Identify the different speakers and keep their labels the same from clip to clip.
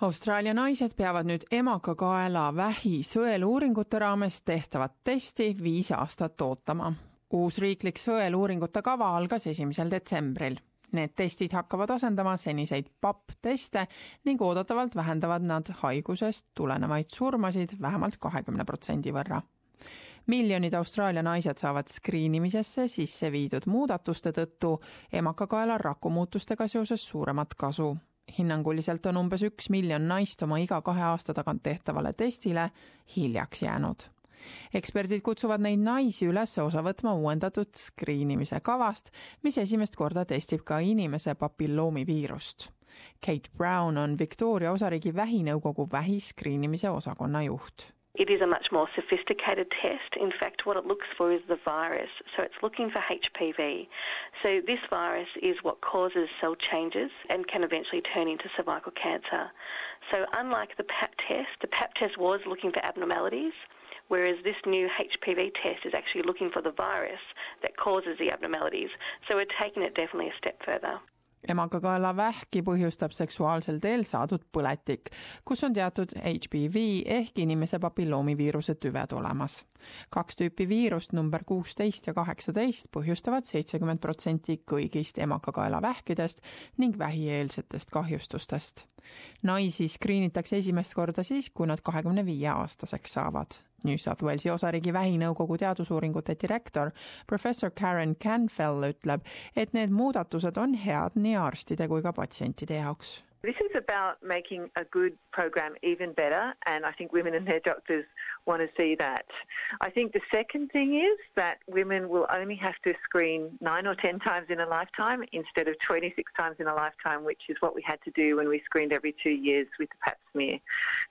Speaker 1: Austraalia naised peavad nüüd emakakaela vähi sõeluuringute raames tehtavat testi viis aastat ootama. uus riiklik sõeluuringute kava algas esimesel detsembril. Need testid hakkavad asendama seniseid PAP-teste ning oodatavalt vähendavad nad haigusest tulenevaid surmasid vähemalt kahekümne protsendi võrra miljonid Austraalia naised saavad skriinimisesse sisse viidud muudatuste tõttu emakakaela rakumuutustega seoses suuremat kasu hinnanguliselt on umbes üks miljon naist oma iga kahe aasta tagant tehtavale testile hiljaks jäänud. eksperdid kutsuvad neid naisi üles osa võtma uuendatud skriinimise kavast, mis esimest korda testib ka inimese papilloomiviirust. Kate Brown on Victoria osariigi vähinõukogu vähiskriinimise osakonna juht
Speaker 2: It is a much more sophisticated test. In fact, what it looks for is the virus. So it's looking for HPV. So this virus is what causes cell changes and can eventually turn into cervical cancer. So unlike the PAP test, the PAP test was looking for abnormalities, whereas this new HPV test is actually looking for the virus that causes the abnormalities. So we're taking it definitely a step further.
Speaker 1: Emakakaelavähki põhjustab seksuaalsel teel saadud põletik, kus on teatud HPV ehk inimese papilloomiviiruse tüved olemas. kaks tüüpi viirust, number kuusteist ja kaheksateist, põhjustavad seitsekümmend protsenti kõigist emakakaelavähkidest ning vähieelsetest kahjustustest. naisi skriinitakse esimest korda siis, kui nad kahekümne viie aastaseks saavad New South Walesi osariigi vähinõukogu teadusuuringute direktor professor Karen Canfell ütleb, et need muudatused on head nii arstide kui ka patsientide jaoks
Speaker 3: This is about making a good program even better, and I think women and their doctors want to see that. I think the second thing is that women will only have to screen nine or ten times in a lifetime instead of 26 times in a lifetime, which is what we had to do when we screened every two years with the pap smear.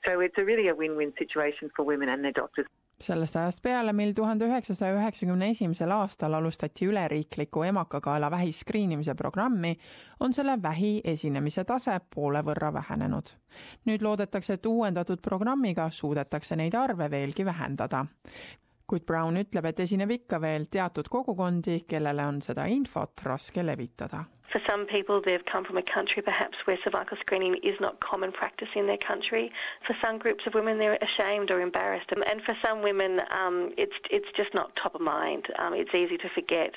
Speaker 3: So it's a really a win-win situation for women and their doctors.
Speaker 1: Sellest ajast peale, mil tuhande üheksasaja üheksakümne esimesel aastal alustati üleriiklikku emakakaela vähi skriinimise programmi, on selle vähi esinemise tase poole võrra vähenenud. nüüd loodetakse, et uuendatud programmiga suudetakse neid arve veelgi vähendada kuid Brown ütleb, et esineb ikka veel teatud kogukondi, kellele on seda infot raske levitada
Speaker 2: For some people, they've come from a country perhaps where cervical screening is not common practice in their country. For some groups of women, they're ashamed or embarrassed, and for some women, um, it's it's just not top of mind. Um, it's easy to forget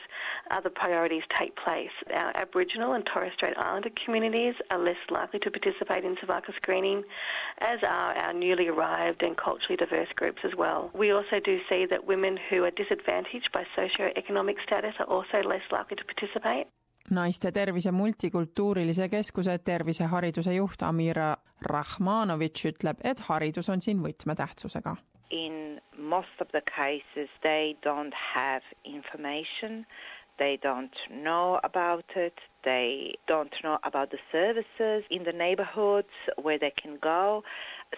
Speaker 2: other priorities take place. Our Aboriginal and Torres Strait Islander communities are less likely to participate in cervical screening, as are our newly arrived and culturally diverse groups as well. We also do see that women who are disadvantaged by socio-economic status are also less likely to participate.
Speaker 1: Naiste tervise multikultuurilise keskuse tervisehariduse juht Amira Rahmanovitš ütleb, et haridus on siin võtmetähtsusega.
Speaker 4: In most of the cases they don't have information, they don't know about it, they don't know about the services in the neighborhoods where they can go.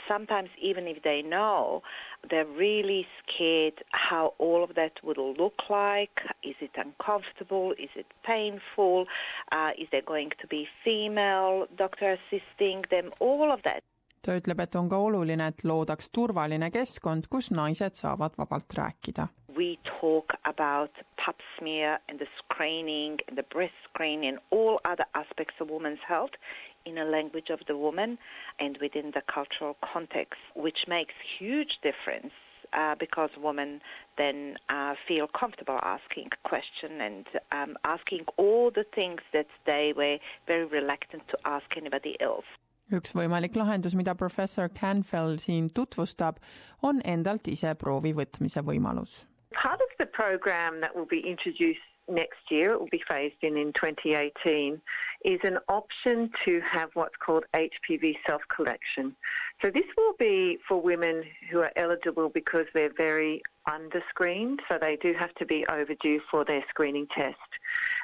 Speaker 4: Sometimes even if they know, they're really scared how all of that would look like. Is it uncomfortable? Is it painful? Uh, is there going to be female doctor assisting them? All of that.
Speaker 1: ta ütleb, et on ka oluline, et loodaks turvaline keskkond, kus naised saavad vabalt rääkida.
Speaker 4: We talk about pap smear and the screening and the breast screening and all other aspects of women's health in a language of the woman and within the cultural context, which makes huge difference uh, because women then uh, feel comfortable asking a question and um, asking all the things that they were very reluctant to ask anybody else.
Speaker 1: üks võimalik lahendus, mida professor Canfell siin tutvustab, on endalt ise proovi võtmise võimalus.
Speaker 3: Part of the program that will be introduced next year, it will be phased in in 2018, is an option to have what's called HPV self collection. So, this will be for women who are eligible because they're very underscreened, so they do have to be overdue for their screening test.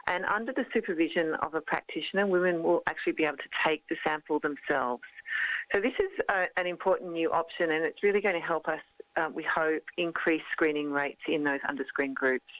Speaker 3: And under the supervision of a practitioner, women will actually be able to take the sample themselves. So, this is a, an important new option, and it's really going to help us, uh, we hope, increase screening rates in those underscreened groups.